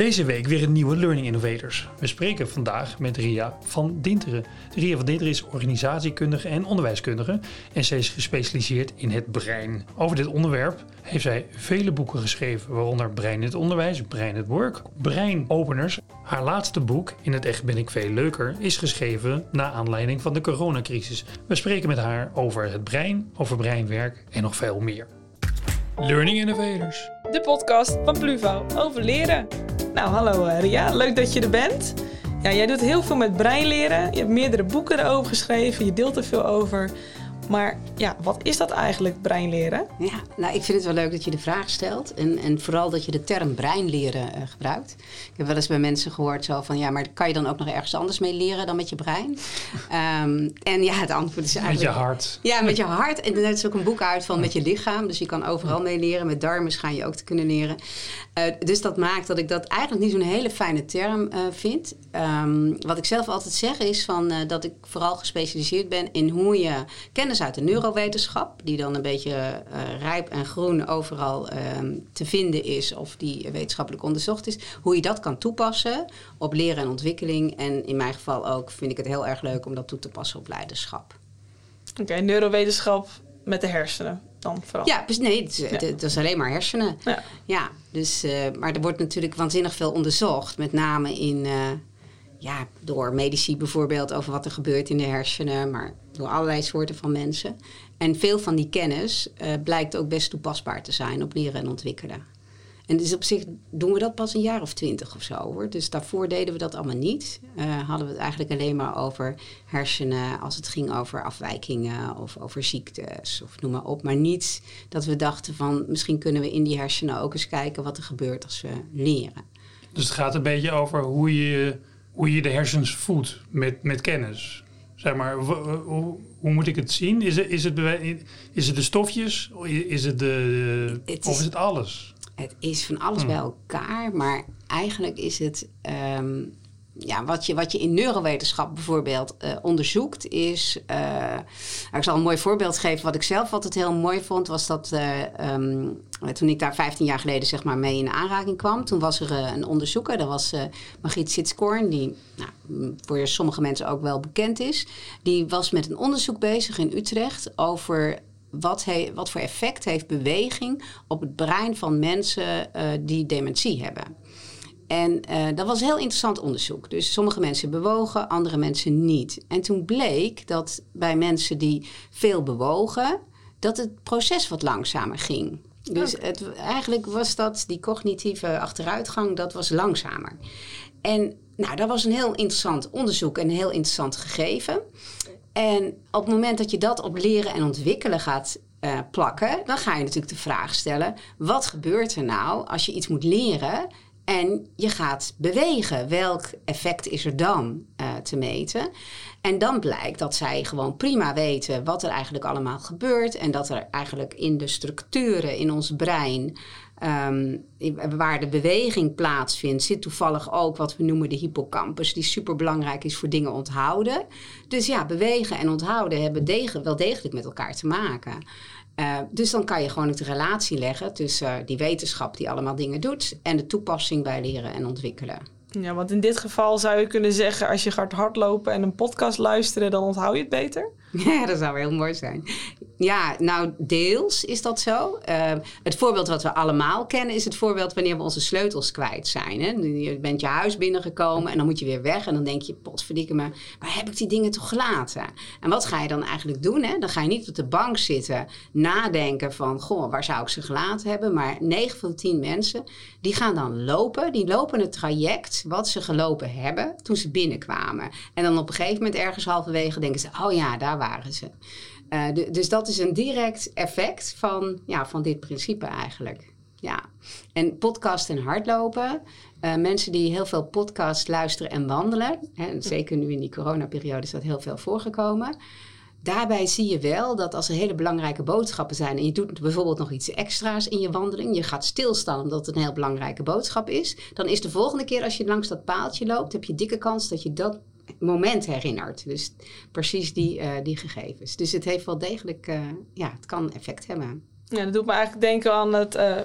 Deze week weer een nieuwe Learning Innovators. We spreken vandaag met Ria van Dinteren. Ria van Dinteren is organisatiekundige en onderwijskundige en zij is gespecialiseerd in het brein. Over dit onderwerp heeft zij vele boeken geschreven, waaronder Brein in het onderwijs, Brein het work, Breinopeners. Haar laatste boek, In het echt ben ik veel leuker, is geschreven na aanleiding van de coronacrisis. We spreken met haar over het brein, over breinwerk en nog veel meer. Learning Innovators. De podcast van Pluvo over leren. Nou, hallo eh, Ria, leuk dat je er bent. Ja, jij doet heel veel met brein leren. Je hebt meerdere boeken erover geschreven, je deelt er veel over. Maar ja, wat is dat eigenlijk, breinleren? Ja, nou, ik vind het wel leuk dat je de vraag stelt. En, en vooral dat je de term breinleren uh, gebruikt. Ik heb wel eens bij mensen gehoord zo van... ja, maar kan je dan ook nog ergens anders mee leren dan met je brein? um, en ja, het antwoord is eigenlijk... Met je hart. Ja, met je hart. En er is ook een boek uit van met je lichaam. Dus je kan overal mee leren. Met darmen schijn je ook te kunnen leren. Uh, dus dat maakt dat ik dat eigenlijk niet zo'n hele fijne term uh, vind. Um, wat ik zelf altijd zeg is van, dat ik vooral gespecialiseerd ben... in hoe je kennis uit de neurowetenschap, die dan een beetje uh, rijp en groen overal uh, te vinden is of die wetenschappelijk onderzocht is, hoe je dat kan toepassen op leren en ontwikkeling. En in mijn geval ook vind ik het heel erg leuk om dat toe te passen op leiderschap. Oké, okay, neurowetenschap met de hersenen dan vooral? Ja, dus nee, het is, ja. het is alleen maar hersenen. Ja, ja dus, uh, maar er wordt natuurlijk waanzinnig veel onderzocht, met name in ja, door medici bijvoorbeeld over wat er gebeurt in de hersenen, maar door allerlei soorten van mensen. En veel van die kennis uh, blijkt ook best toepasbaar te zijn op leren en ontwikkelen. En dus op zich doen we dat pas een jaar of twintig of zo hoor. Dus daarvoor deden we dat allemaal niet. Uh, hadden we het eigenlijk alleen maar over hersenen als het ging over afwijkingen of over ziektes of noem maar op. Maar niet dat we dachten van misschien kunnen we in die hersenen ook eens kijken wat er gebeurt als we leren. Dus het gaat een beetje over hoe je hoe je de hersens voedt met, met kennis. Zeg maar, hoe, hoe moet ik het zien? Is het, is het, is het de stofjes? Is het de, het of is het alles? Het is van alles hmm. bij elkaar, maar eigenlijk is het um, ja, wat, je, wat je in neurowetenschap bijvoorbeeld uh, onderzoekt, is. Uh, ik zal een mooi voorbeeld geven. Wat ik zelf altijd heel mooi vond, was dat. Uh, um, toen ik daar 15 jaar geleden zeg maar, mee in aanraking kwam, toen was er een onderzoeker. Dat was Margriet Sitskoorn, die nou, voor sommige mensen ook wel bekend is. Die was met een onderzoek bezig in Utrecht over wat, he, wat voor effect heeft beweging op het brein van mensen die dementie hebben. En uh, dat was heel interessant onderzoek. Dus sommige mensen bewogen, andere mensen niet. En toen bleek dat bij mensen die veel bewogen, dat het proces wat langzamer ging. Dus het, eigenlijk was dat, die cognitieve achteruitgang, dat was langzamer. En nou, dat was een heel interessant onderzoek en een heel interessant gegeven. En op het moment dat je dat op leren en ontwikkelen gaat uh, plakken, dan ga je natuurlijk de vraag stellen: wat gebeurt er nou als je iets moet leren en je gaat bewegen. Welk effect is er dan uh, te meten? En dan blijkt dat zij gewoon prima weten wat er eigenlijk allemaal gebeurt. En dat er eigenlijk in de structuren in ons brein. Um, waar de beweging plaatsvindt, zit toevallig ook wat we noemen de hippocampus, die super belangrijk is voor dingen onthouden. Dus ja, bewegen en onthouden hebben wel degelijk met elkaar te maken. Uh, dus dan kan je gewoon de relatie leggen tussen die wetenschap die allemaal dingen doet en de toepassing bij leren en ontwikkelen. Ja, want in dit geval zou je kunnen zeggen: als je gaat hardlopen en een podcast luisteren, dan onthoud je het beter? Ja, dat zou heel mooi zijn. Ja, nou, deels is dat zo. Uh, het voorbeeld wat we allemaal kennen is het voorbeeld wanneer we onze sleutels kwijt zijn. Hè? Je bent je huis binnengekomen en dan moet je weer weg. En dan denk je, potverdikke me, waar heb ik die dingen toch gelaten? En wat ga je dan eigenlijk doen? Hè? Dan ga je niet op de bank zitten, nadenken van, goh, waar zou ik ze gelaten hebben? Maar 9 van de 10 mensen, die gaan dan lopen. Die lopen het traject wat ze gelopen hebben toen ze binnenkwamen. En dan op een gegeven moment ergens halverwege denken ze, oh ja, daar waren ze. Uh, dus dat is een direct effect van, ja, van dit principe eigenlijk. Ja. En podcast en hardlopen. Uh, mensen die heel veel podcasts luisteren en wandelen. Hè, zeker nu in die coronaperiode is dat heel veel voorgekomen. Daarbij zie je wel dat als er hele belangrijke boodschappen zijn en je doet bijvoorbeeld nog iets extra's in je wandeling, je gaat stilstaan omdat het een heel belangrijke boodschap is, dan is de volgende keer als je langs dat paaltje loopt, heb je dikke kans dat je dat moment herinnert. Dus precies die, uh, die gegevens. Dus het heeft wel degelijk, uh, ja, het kan effect hebben. Ja, dat doet me eigenlijk denken aan het, uh,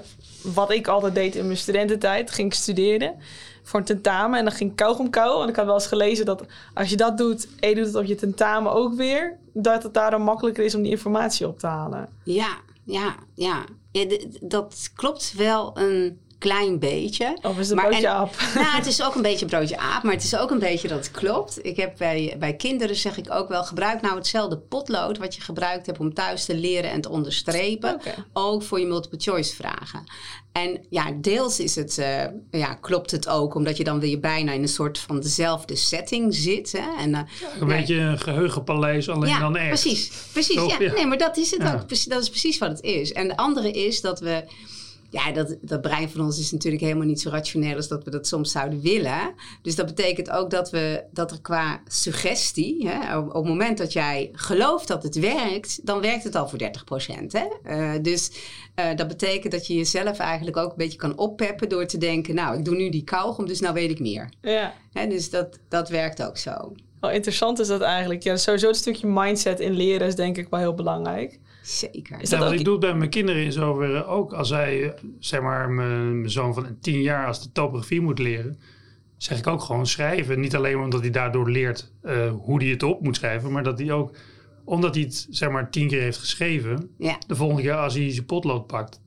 wat ik altijd deed in mijn studententijd. Ging ik studeren voor een tentamen en dan ging ik kauwgom kauwen. En ik had wel eens gelezen dat als je dat doet en je doet het op je tentamen ook weer... dat het daarom makkelijker is om die informatie op te halen. Ja, ja, ja. ja dat klopt wel een klein beetje. Of is het een broodje aap? Nou, het is ook een beetje broodje aap, maar het is ook een beetje dat het klopt. Ik heb bij, bij kinderen zeg ik ook wel, gebruik nou hetzelfde potlood wat je gebruikt hebt om thuis te leren en te onderstrepen. Ook voor je multiple choice vragen. En ja, deels is het, uh, ja, klopt het ook, omdat je dan weer bijna in een soort van dezelfde setting zit. Hè? En, uh, een beetje een geheugenpaleis, alleen dan echt. Precies, precies. Ja, Nee, maar dat is het ook. Dat is precies wat het is. En de andere is dat we ja, dat, dat brein van ons is natuurlijk helemaal niet zo rationeel als dat we dat soms zouden willen. Dus dat betekent ook dat, we, dat er qua suggestie, hè, op, het moment dat jij gelooft dat het werkt, dan werkt het al voor 30 procent. Uh, dus uh, dat betekent dat je jezelf eigenlijk ook een beetje kan oppeppen door te denken, nou, ik doe nu die kauwgom, dus nou weet ik meer. Ja. Hè, dus dat, dat werkt ook zo. Oh, interessant is dat eigenlijk. Ja, sowieso het stukje mindset in leren is denk ik wel heel belangrijk. Zeker. Is dat ja, wat ik doe bij mijn kinderen in zoverre ook. Als zij, zeg maar, mijn, zoon van tien jaar, als de topografie moet leren, zeg ik ook gewoon schrijven. Niet alleen omdat hij daardoor leert uh, hoe hij het op moet schrijven, maar dat hij ook, omdat hij het, zeg maar, tien keer heeft geschreven, ja. de volgende keer als hij zijn potlood pakt,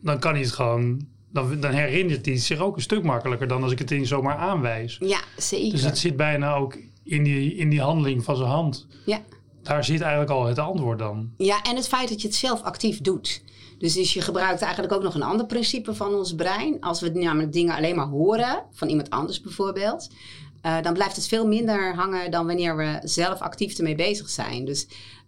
dan kan hij het gewoon dan, dan, herinnert hij zich ook een stuk makkelijker dan als ik het in zomaar aanwijs. Ja, zeker. Dus het zit bijna ook in die, in die handeling van zijn hand. Ja daar zit eigenlijk al het antwoord dan. Ja, en het feit dat je het zelf actief doet. Dus, dus je gebruikt eigenlijk ook nog een ander principe van ons brein. Als we namelijk dingen alleen maar horen, van iemand anders bijvoorbeeld, uh, dan blijft het veel minder hangen dan wanneer we zelf actief ermee bezig zijn. Dus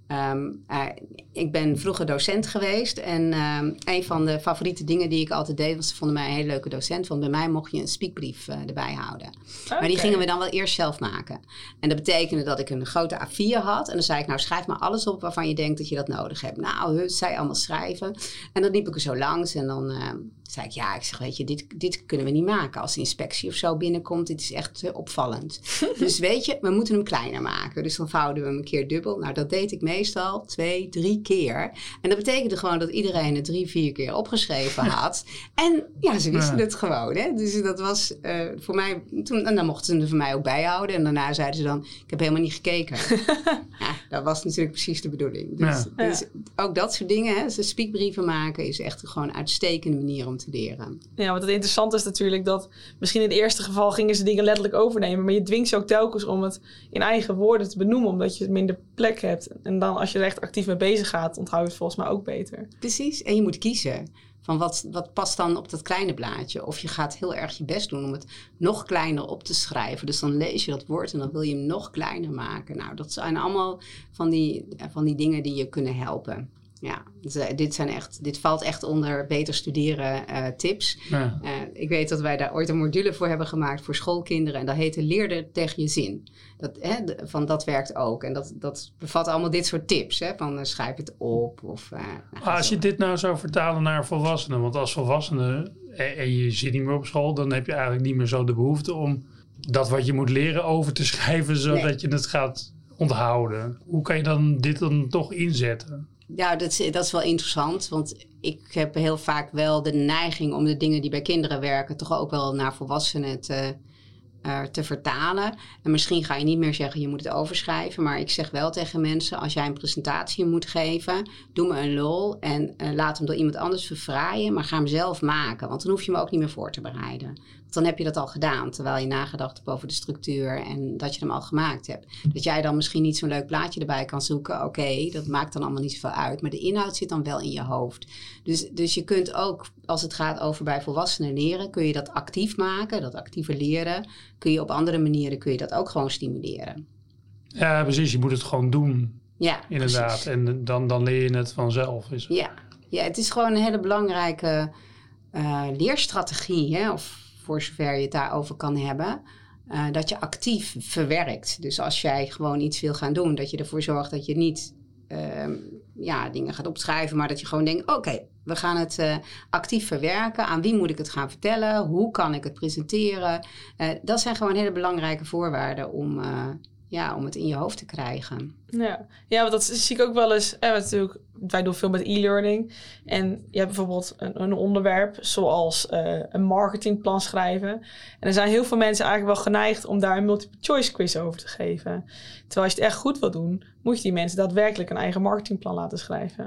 Um, uh, ik ben vroeger docent geweest en um, een van de favoriete dingen die ik altijd deed, was ze vonden mij een hele leuke docent, want bij mij mocht je een speakbrief uh, erbij houden. Okay. Maar die gingen we dan wel eerst zelf maken. En dat betekende dat ik een grote A4 had en dan zei ik, nou schrijf maar alles op waarvan je denkt dat je dat nodig hebt. Nou, zij allemaal schrijven. En dan liep ik er zo langs en dan uh, zei ik, ja, ik zeg, weet je, dit, dit kunnen we niet maken als de inspectie of zo binnenkomt. Dit is echt uh, opvallend. dus weet je, we moeten hem kleiner maken. Dus dan vouwden we hem een keer dubbel. Nou, dat deed ik meestal twee, drie keer. En dat betekende gewoon dat iedereen het drie, vier keer opgeschreven had. en ja, ze wisten het gewoon. Hè? Dus dat was uh, voor mij, toen, en dan mochten ze er voor mij ook bijhouden. En daarna zeiden ze dan, ik heb helemaal niet gekeken. ja, dat was natuurlijk precies de bedoeling. Dus, ja. dus ook dat soort dingen, hè, ze speakbrieven maken, is echt gewoon een uitstekende manier om te leren. Ja, want het interessante is natuurlijk dat misschien in het eerste geval gingen ze dingen letterlijk overnemen, maar je dwingt ze ook telkens om het in eigen woorden te benoemen, omdat je minder plek hebt. En dan als je er echt actief mee bezig gaat, onthoud je het volgens mij ook beter. Precies, en je moet kiezen. Van wat, wat past dan op dat kleine blaadje? Of je gaat heel erg je best doen om het nog kleiner op te schrijven. Dus dan lees je dat woord en dan wil je hem nog kleiner maken. Nou, dat zijn allemaal van die, van die dingen die je kunnen helpen ja, dus, uh, dit, zijn echt, dit valt echt onder beter studeren uh, tips. Ja. Uh, ik weet dat wij daar ooit een module voor hebben gemaakt voor schoolkinderen. En dat heette Leerde tegen je zin. Dat, hè, de, van dat werkt ook. En dat, dat bevat allemaal dit soort tips. Hè, van schrijf het op. Of, nou, als je dit nou zou vertalen naar volwassenen. Want als volwassene en, en je zit niet meer op school. Dan heb je eigenlijk niet meer zo de behoefte om dat wat je moet leren over te schrijven. Zodat nee. je het gaat onthouden. Hoe kan je dan dit dan toch inzetten? Ja, dat is, dat is wel interessant. Want ik heb heel vaak wel de neiging om de dingen die bij kinderen werken, toch ook wel naar volwassenen te, uh, te vertalen. En misschien ga je niet meer zeggen, je moet het overschrijven. Maar ik zeg wel tegen mensen, als jij een presentatie moet geven, doe me een lol en uh, laat hem door iemand anders verfraaien. Maar ga hem zelf maken, want dan hoef je hem ook niet meer voor te bereiden dan heb je dat al gedaan. Terwijl je nagedacht hebt over de structuur en dat je hem al gemaakt hebt. Dat jij dan misschien niet zo'n leuk plaatje erbij kan zoeken. Oké, okay, dat maakt dan allemaal niet zoveel uit. Maar de inhoud zit dan wel in je hoofd. Dus, dus je kunt ook, als het gaat over bij volwassenen leren, kun je dat actief maken. Dat actieve leren. Kun je op andere manieren kun je dat ook gewoon stimuleren. Ja, precies. Je moet het gewoon doen. Ja, inderdaad. Precies. En dan, dan leer je het vanzelf. Is het. Ja. ja, het is gewoon een hele belangrijke uh, leerstrategie. Hè? Of voor zover je het daarover kan hebben. Uh, dat je actief verwerkt. Dus als jij gewoon iets wil gaan doen, dat je ervoor zorgt dat je niet uh, ja, dingen gaat opschrijven, maar dat je gewoon denkt: oké, we gaan het uh, actief verwerken. Aan wie moet ik het gaan vertellen? Hoe kan ik het presenteren? Uh, dat zijn gewoon hele belangrijke voorwaarden om ja, om het in je hoofd te krijgen. Ja, ja want dat zie ik ook wel eens. Eh, natuurlijk, wij doen veel met e-learning. En je hebt bijvoorbeeld een, een onderwerp zoals uh, een marketingplan schrijven. En er zijn heel veel mensen eigenlijk wel geneigd om daar een multiple choice quiz over te geven. Terwijl als je het echt goed wil doen, moet je die mensen daadwerkelijk een eigen marketingplan laten schrijven.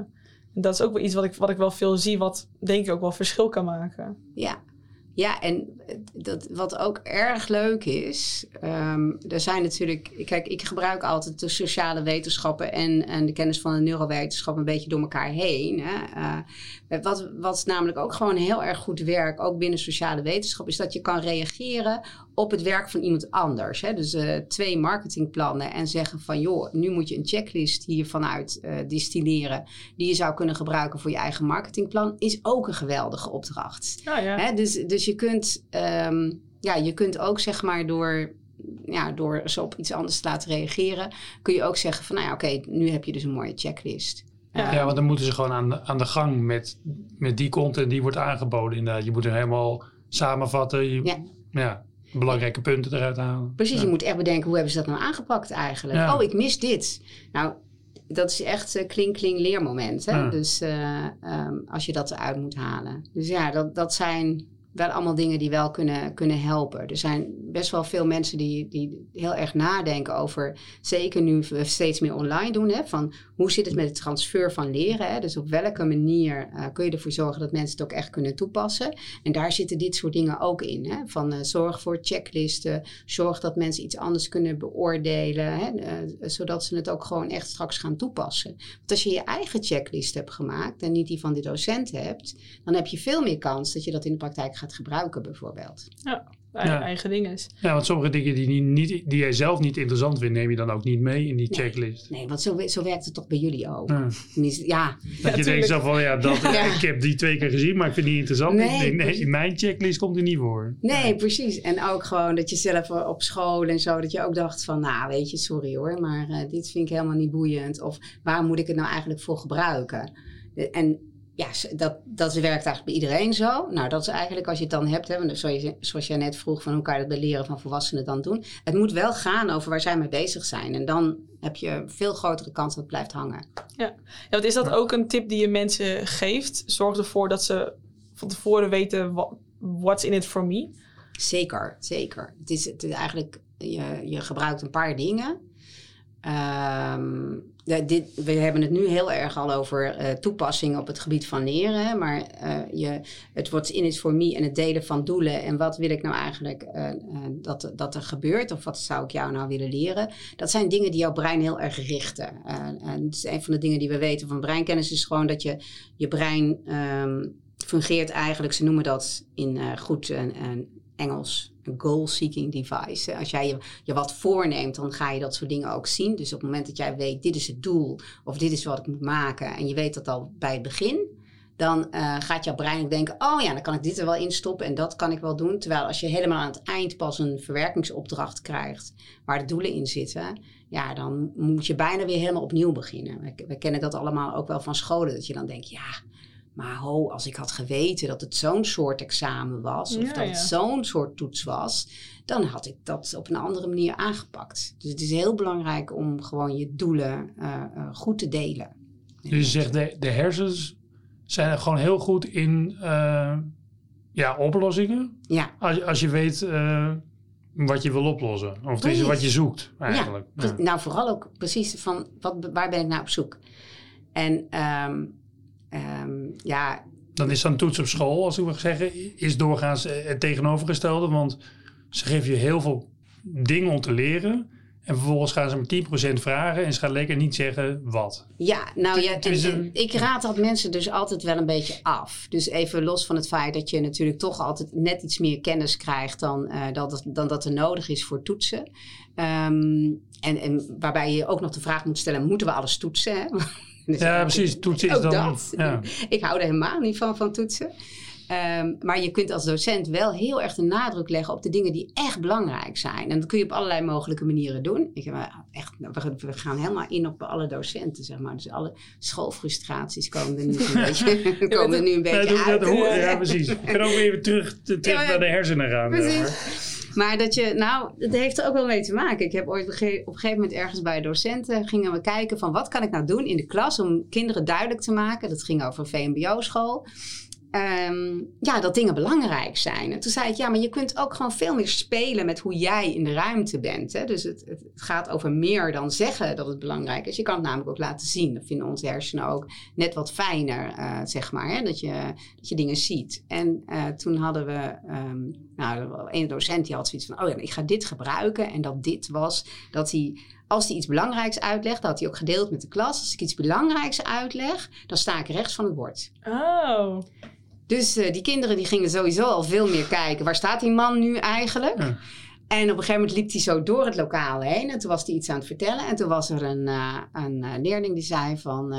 En dat is ook wel iets wat ik, wat ik wel veel zie, wat denk ik ook wel verschil kan maken. Ja, ja, en dat, wat ook erg leuk is, um, er zijn natuurlijk, kijk, ik gebruik altijd de sociale wetenschappen en, en de kennis van de neurowetenschap een beetje door elkaar heen. Hè. Uh, wat, wat namelijk ook gewoon heel erg goed werkt, ook binnen sociale wetenschap, is dat je kan reageren op het werk van iemand anders. Hè. Dus uh, twee marketingplannen en zeggen van joh, nu moet je een checklist hiervanuit uh, distilleren die je zou kunnen gebruiken voor je eigen marketingplan, is ook een geweldige opdracht. Oh, ja. Hè, dus, dus je kunt, um, ja, je kunt ook zeg maar door ja, door ze op iets anders te laten reageren, kun je ook zeggen van, nou ja, oké, nu heb je dus een mooie checklist. Ja, ja, want dan moeten ze gewoon aan de, aan de gang met, met die content die wordt aangeboden. Inderdaad. Je moet er helemaal samenvatten. Je, ja. ja belangrijke punten eruit halen. Precies, ja. je moet echt bedenken hoe hebben ze dat nou aangepakt eigenlijk. Ja. Oh, ik mis dit. Nou, dat is echt uh, kling kling leermoment. Hè? Ja. Dus uh, um, als je dat eruit moet halen. Dus ja, dat, dat zijn wel allemaal dingen die wel kunnen, kunnen helpen. Er zijn best wel veel mensen die, die heel erg nadenken over, zeker nu we steeds meer online doen, hè, van hoe zit het met het transfer van leren? Hè? Dus op welke manier uh, kun je ervoor zorgen dat mensen het ook echt kunnen toepassen? En daar zitten dit soort dingen ook in. Hè? Van uh, zorg voor checklisten, zorg dat mensen iets anders kunnen beoordelen, hè? Uh, zodat ze het ook gewoon echt straks gaan toepassen. Want als je je eigen checklist hebt gemaakt en niet die van de docent hebt, dan heb je veel meer kans dat je dat in de praktijk gaat gebruiken, bijvoorbeeld. Ja. Eigen, ja. eigen ding is. Ja, want sommige dingen die, niet, die jij zelf niet interessant vindt, neem je dan ook niet mee in die nee, checklist. Nee, want zo, zo werkt het toch bij jullie ook. Ja. ja. Dat Ja, je denkt zo van, ja, dat, Ja. ik heb die twee keer gezien, maar ik vind die interessant. Nee, denk, in mijn checklist komt er niet voor. Nee, precies. En ook gewoon dat je zelf op school en zo, dat je ook dacht van, nou weet je, sorry hoor, maar uh, dit vind ik helemaal niet boeiend. Of waar moet ik het nou eigenlijk voor gebruiken? En ja, dat, dat werkt eigenlijk bij iedereen zo. Nou, dat is eigenlijk als je het dan hebt, hè, want zoals, je, zoals jij net vroeg, van hoe kan je dat bij leren van volwassenen dan doen? Het moet wel gaan over waar zij mee bezig zijn. En dan heb je veel grotere kans dat het blijft hangen. Ja, want is dat ook een tip die je mensen geeft? Zorg ervoor dat ze van tevoren weten what, what's in it for me. Zeker, zeker. Het is, het is eigenlijk, je, je gebruikt een paar dingen. Um, ja, dit, we hebben het nu heel erg al over uh, toepassing op het gebied van leren. Maar uh, je, het wordt in it for me en het delen van doelen. En wat wil ik nou eigenlijk uh, dat, dat er gebeurt? Of wat zou ik jou nou willen leren? Dat zijn dingen die jouw brein heel erg richten. en het is een van de dingen die we weten van breinkennis is gewoon dat je je brein um, fungeert eigenlijk. Ze noemen dat in goed Engels een goal-seeking device. Als jij je, wat voorneemt, dan ga je dat soort dingen ook zien. Dus op het moment dat jij weet, dit is het doel, of dit is wat ik moet maken, en je weet dat al bij het begin, dan uh, gaat jouw brein denken, oh ja, dan kan ik dit er wel in stoppen en dat kan ik wel doen. Terwijl als je helemaal aan het eind pas een verwerkingsopdracht krijgt, waar de doelen in zitten, ja, dan moet je bijna weer helemaal opnieuw beginnen. We, we kennen dat allemaal ook wel van scholen, dat je dan denkt, ja, maar ho, als ik had geweten dat het zo'n soort examen was, of Ja, dat ja. het zo'n soort toets was, dan had ik dat op een andere manier aangepakt. Dus het is heel belangrijk om gewoon je doelen uh, uh, goed te delen. Dus je zegt, de, de hersens zijn er gewoon heel goed in uh, ja, oplossingen. Ja, Als, je- als je weet eh, wat je wil oplossen. Of Precies. wat je zoekt eigenlijk. Ja. nou vooral ook precies van wat, waar ben ik naar op zoek. En ehm, ehm, ja, Dan is zo'n toets op school, als ik mag zeggen, is doorgaans eh, het tegenovergestelde. Want ze geven je heel veel dingen om te leren. En vervolgens gaan ze maar 10% vragen en ze gaan lekker niet zeggen wat. Ja, nou ja, en- en ik raad dat mensen dus altijd wel een beetje af. Dus even los van het feit dat je natuurlijk toch altijd net iets meer kennis krijgt dan, eh, dat, het- dan dat er nodig is voor toetsen. Ehm, en, en waarbij je ook nog de vraag moet stellen, moeten we alles toetsen? Hè? Dus Ja, precies. Toetsen is dan... dat. Ja. Ik hou er helemaal niet van, van toetsen. Ehm, maar je kunt als docent wel heel erg de nadruk leggen op de dingen die echt belangrijk zijn. En dat kun je op allerlei mogelijke manieren doen. Ik, heb echt, we, we gaan helemaal in op alle docenten, zeg maar. Dus alle schoolfrustraties komen er nu een beetje, komen er nu een beetje uit. ja, precies. Ik kan ook weer terug, terug Ja, naar de hersenen gaan. Precies. Maar. Dat je, nou, het heeft er ook wel mee te maken. Ik heb ooit op een gegeven moment ergens bij docenten gingen we kijken van wat kan ik nou doen in de klas om kinderen duidelijk te maken. Dat ging over VMBO-school. Ehm, ja, dat dingen belangrijk zijn. En toen zei ik, ja, maar je kunt ook gewoon veel meer spelen met hoe jij in de ruimte bent. Hè? Dus het, het, gaat over meer dan zeggen dat het belangrijk is. Je kan het namelijk ook laten zien. Dat vinden onze hersenen ook net wat fijner, uh, zeg maar. Hè? Dat, je, dat je dingen ziet. En uh, toen hadden we, um, nou, een docent die had zoiets van, oh ja, ik ga dit gebruiken. En dat dit was dat hij als hij iets belangrijks uitlegt, dat had hij ook gedeeld met de klas. Als ik iets belangrijks uitleg, dan sta ik rechts van het bord. Oh. Dus uh, die kinderen die gingen sowieso al veel meer kijken. Waar staat die man nu eigenlijk? Ja. En op een gegeven moment liep hij zo door het lokaal heen. En toen was hij iets aan het vertellen. En toen was er een, uh, een uh, leerling die zei van...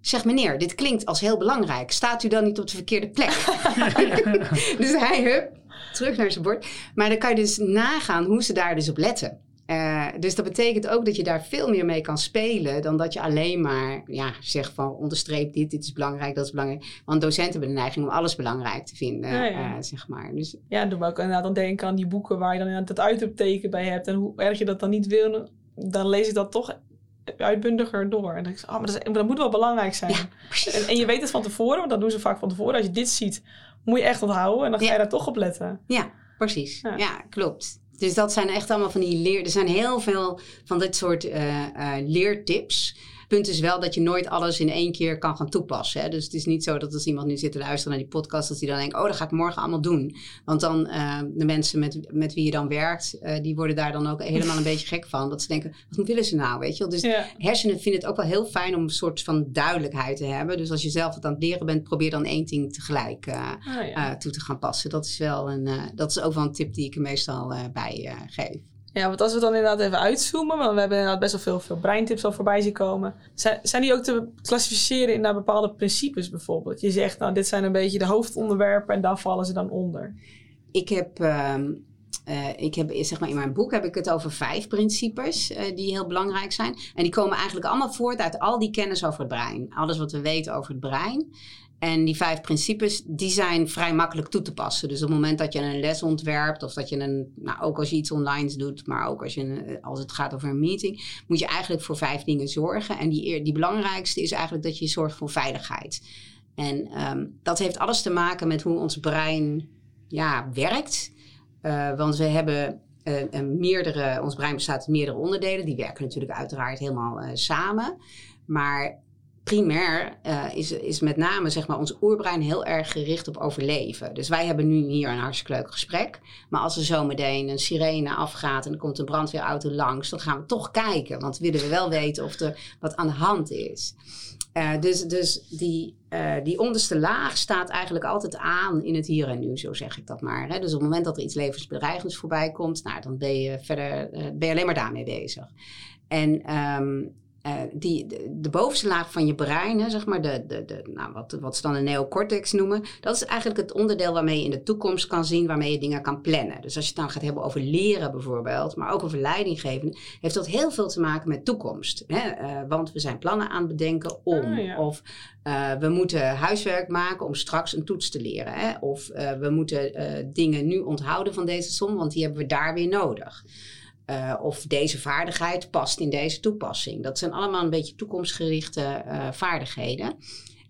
zeg meneer, dit klinkt als heel belangrijk. Staat u dan niet op de verkeerde plek? dus hij, hup, terug naar zijn bord. Maar dan kan je dus nagaan hoe ze daar dus op letten. Uh, dus dat betekent ook dat je daar veel meer mee kan spelen dan dat je alleen maar ja, zegt van onderstreep dit, dit is belangrijk, dat is belangrijk. Want docenten hebben de neiging om alles belangrijk te vinden, ja, ja. Uh, zeg maar. Dus, ja, doe ook inderdaad dan denken aan die boeken waar je dan inderdaad dat uitroepteken bij hebt en hoe erg je dat dan niet wil, dan lees ik dat toch uitbundiger door. En dan denk ik, oh, maar dat, is, dat moet wel belangrijk zijn. Ja, en, en, je weet het van tevoren, want dat doen ze vaak van tevoren. Als je dit ziet, moet je echt onthouden en dan ga je daar toch op letten. Ja, precies. Ja, klopt. Dus dat zijn echt allemaal van die leer. Er zijn heel veel van dit soort uh, uh, leertips punt is wel dat je nooit alles in één keer kan gaan toepassen. Hè? Dus het is niet zo dat als iemand nu zit te luisteren naar die podcast, dat hij dan denkt, oh, dat ga ik morgen allemaal doen. Want dan uh, de mensen met, met wie je dan werkt, uh, die worden daar dan ook helemaal een beetje gek van. Dat ze denken, wat willen ze nou, weet je wel? Dus ja. hersenen vinden het ook wel heel fijn om een soort van duidelijkheid te hebben. Dus als je zelf wat aan het leren bent, probeer dan één ding tegelijk uh, oh, ja. toe te gaan passen. Dat is wel een, dat is ook wel een tip die ik er meestal bij geef. Ja, want als we dan inderdaad even uitzoomen, want we hebben inderdaad best wel veel, veel breintips al voorbij zien komen. Zijn, die ook te klassificeren in naar bepaalde principes bijvoorbeeld? Je zegt, nou, dit zijn een beetje de hoofdonderwerpen en daar vallen ze dan onder. Ik heb, uh, uh, ik heb zeg maar in mijn boek heb ik het over vijf principes uh, die heel belangrijk zijn. En die komen eigenlijk allemaal voort uit al die kennis over het brein. Alles wat we weten over het brein. En die vijf principes, die zijn vrij makkelijk toe te passen. Dus op het moment dat je een les ontwerpt, of dat je een, nou ook als je iets online doet, maar ook als, je een, als het gaat over een meeting, moet je eigenlijk voor vijf dingen zorgen. En die, die belangrijkste is eigenlijk dat je zorgt voor veiligheid. En um, dat heeft alles te maken met hoe ons brein ja, werkt. Uh, want we hebben uh, meerdere, ons brein bestaat uit meerdere onderdelen. Die werken natuurlijk uiteraard helemaal uh, samen. Maar primair uh, is, is met name zeg maar, ons oerbrein heel erg gericht op overleven. Dus wij hebben nu hier een hartstikke leuk gesprek. Maar als er zometeen een sirene afgaat en er komt een brandweerauto langs, dan gaan we toch kijken. Want willen we wel weten of er wat aan de hand is. Uh, dus dus die, uh, die onderste laag staat eigenlijk altijd aan in het hier en nu, zo zeg ik dat maar. Hè? Dus op het moment dat er iets levensbedreigends voorbij komt, nou, dan ben je verder ben je alleen maar daarmee bezig. En um, uh, die, de, de, bovenste laag van je brein, hè, zeg maar, de, de, de, nou, wat, wat ze dan een neocortex noemen, dat is eigenlijk het onderdeel waarmee je in de toekomst kan zien, waarmee je dingen kan plannen. Dus als je het dan gaat hebben over leren bijvoorbeeld, maar ook over leidinggeven, heeft dat heel veel te maken met toekomst. Hè? Uh, want we zijn plannen aan het bedenken om, ja. of uh, we moeten huiswerk maken om straks een toets te leren. Hè? Of we moeten dingen nu onthouden van deze som, want die hebben we daar weer nodig. Uh, of deze vaardigheid past in deze toepassing. Dat zijn allemaal een beetje toekomstgerichte uh, vaardigheden.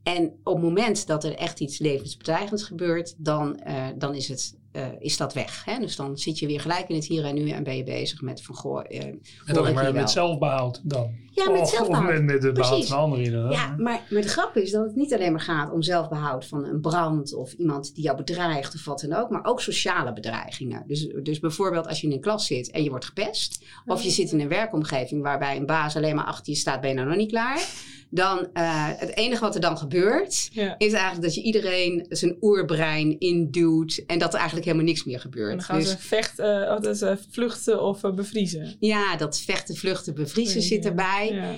En op het moment dat er echt iets levensbedreigends gebeurt, dan, uh, dan is het uh, is dat weg. Hè? Dus dan zit je weer gelijk in het hier en nu en ben je bezig met van goh. Uh, met alleen maar met zelfbehoud dan. Ja, met oh, zelfbehoud. Of met, met het behoud van anderen inderdaad. Ja, maar, maar de grap is dat het niet alleen maar gaat om zelfbehoud van een brand of iemand die jou bedreigt of wat dan ook, maar ook sociale bedreigingen. Dus, dus bijvoorbeeld als je in een klas zit en je wordt gepest, of je zit in een werkomgeving waarbij een baas alleen maar achter je staat, ben je nou nog niet klaar dan uh, het enige wat er dan gebeurt, ja. is eigenlijk dat je iedereen zijn oerbrein induwt en dat er eigenlijk helemaal niks meer gebeurt. En dan gaan dus, ze vechten, of dat ze vluchten of uh, bevriezen. Ja, dat vechten, vluchten, bevriezen zit erbij. Ja.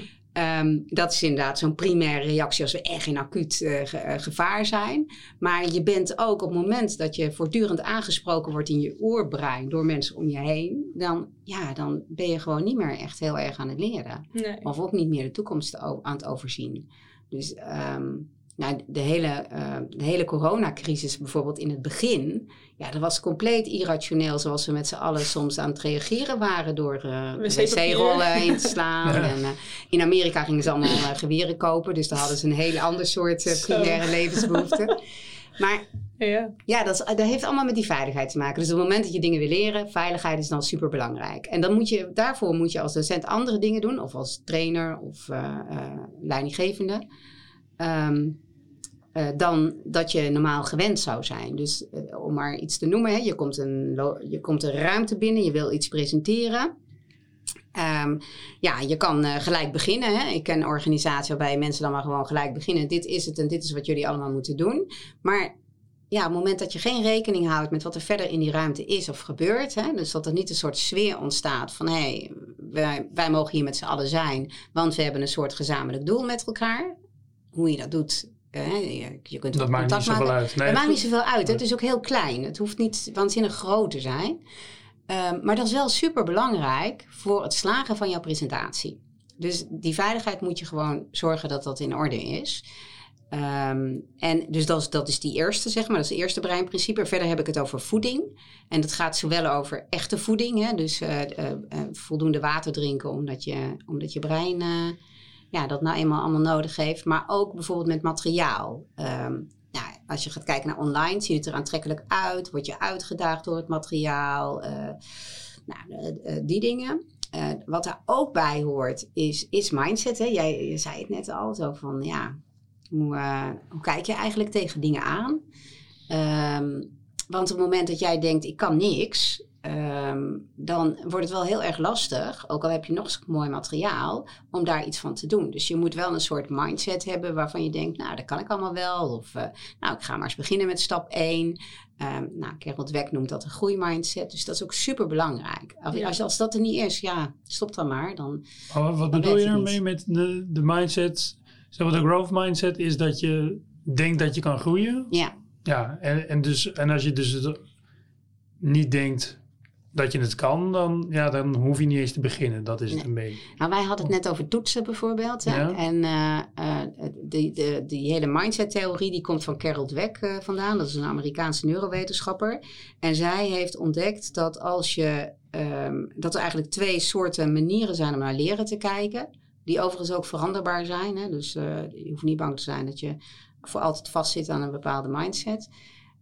Um, dat is inderdaad zo'n primaire reactie als we echt in acuut uh, ge uh, gevaar zijn. Maar je bent ook op het moment dat je voortdurend aangesproken wordt in je oerbrein door mensen om je heen, dan, ja, dan ben je gewoon niet meer echt heel erg aan het leren. Nee. Of ook niet meer de toekomst aan het overzien. Dus um, nou, de, hele, uh, de hele coronacrisis bijvoorbeeld in het begin, ja, dat was compleet irrationeel zoals we met z'n allen soms aan het reageren waren door uh, wc-rollen heen te slaan. En, uh, in Amerika gingen ze allemaal geweren kopen, dus daar hadden ze een hele ander soort primaire levensbehoeften. Maar ja, ja dat, dat, heeft allemaal met die veiligheid te maken. Dus op het moment dat je dingen wil leren, veiligheid is dan super belangrijk. En dan moet je, daarvoor moet je als docent andere dingen doen, of als trainer of leidinggevende. Um, uh, dan dat je normaal gewend zou zijn. Dus uh, om maar iets te noemen, hè, je, komt een, je komt een ruimte binnen, je wil iets presenteren. Um, ja, je kan uh, gelijk beginnen. Hè. Ik ken een organisatie waarbij mensen dan maar gewoon gelijk beginnen. Dit is het en dit is wat jullie allemaal moeten doen. Maar ja, op het moment dat je geen rekening houdt met wat er verder in die ruimte is of gebeurt. Hè, dus dat er niet een soort sfeer ontstaat van hé, hey, wij, wij mogen hier met z'n allen zijn, want we hebben een soort gezamenlijk doel met elkaar. Hoe je dat doet, je kunt dat maakt niet zoveel uit. Nee, dat maakt niet zoveel uit. Het is ook heel klein. Het hoeft niet waanzinnig groot te zijn. Um, maar dat is wel super belangrijk voor het slagen van jouw presentatie. Dus die veiligheid moet je gewoon zorgen dat dat in orde is. Um, en dus dat is, dat is die eerste, zeg maar. Dat is het eerste breinprincipe. Verder heb ik het over voeding. En dat gaat zowel over echte voeding. Hè? Dus uh, uh, uh, voldoende water drinken omdat je, omdat je brein ja, dat nou eenmaal allemaal nodig heeft. Maar ook bijvoorbeeld met materiaal. Um, nou, als je gaat kijken naar online, ziet het er aantrekkelijk uit. Word je uitgedaagd door het materiaal. Uh, nou, uh, die dingen. Wat daar ook bij hoort, is, is mindset. Hè? Jij je zei het net al, zo van ja, hoe, hoe kijk je eigenlijk tegen dingen aan? Um, want op het moment dat jij denkt, ik kan niks, um, dan wordt het wel heel erg lastig, ook al heb je nog zo'n mooi materiaal, om daar iets van te doen. Dus je moet wel een soort mindset hebben waarvan je denkt, nou, dat kan ik allemaal wel. Of, uh, nou, ik ga maar eens beginnen met stap 1. Um, ehm, nou, Gerald Weck noemt dat een groeimindset. Dus dat is ook super belangrijk. Als, ja. als, dat er niet is, ja, stop dan maar. Dan, oh, wat bedoel je ermee met de, de mindset? Zeg maar, de growth mindset is dat je denkt dat je kan groeien. Ja. Ja, en, en, dus, en als je dus niet denkt, dat je het kan, dan, ja, dan hoef je niet eens te beginnen. Dat is het een beetje. Nou, wij hadden het net over toetsen bijvoorbeeld. Hè? En uh, uh, die, de, die hele mindset-theorie die komt van Carol Dweck uh, vandaan. Dat is een Amerikaanse neurowetenschapper. En zij heeft ontdekt dat als je... Um, dat er eigenlijk twee soorten manieren zijn om naar leren te kijken. Die overigens ook veranderbaar zijn. Hè? Dus je hoeft niet bang te zijn dat je voor altijd vastzit aan een bepaalde mindset.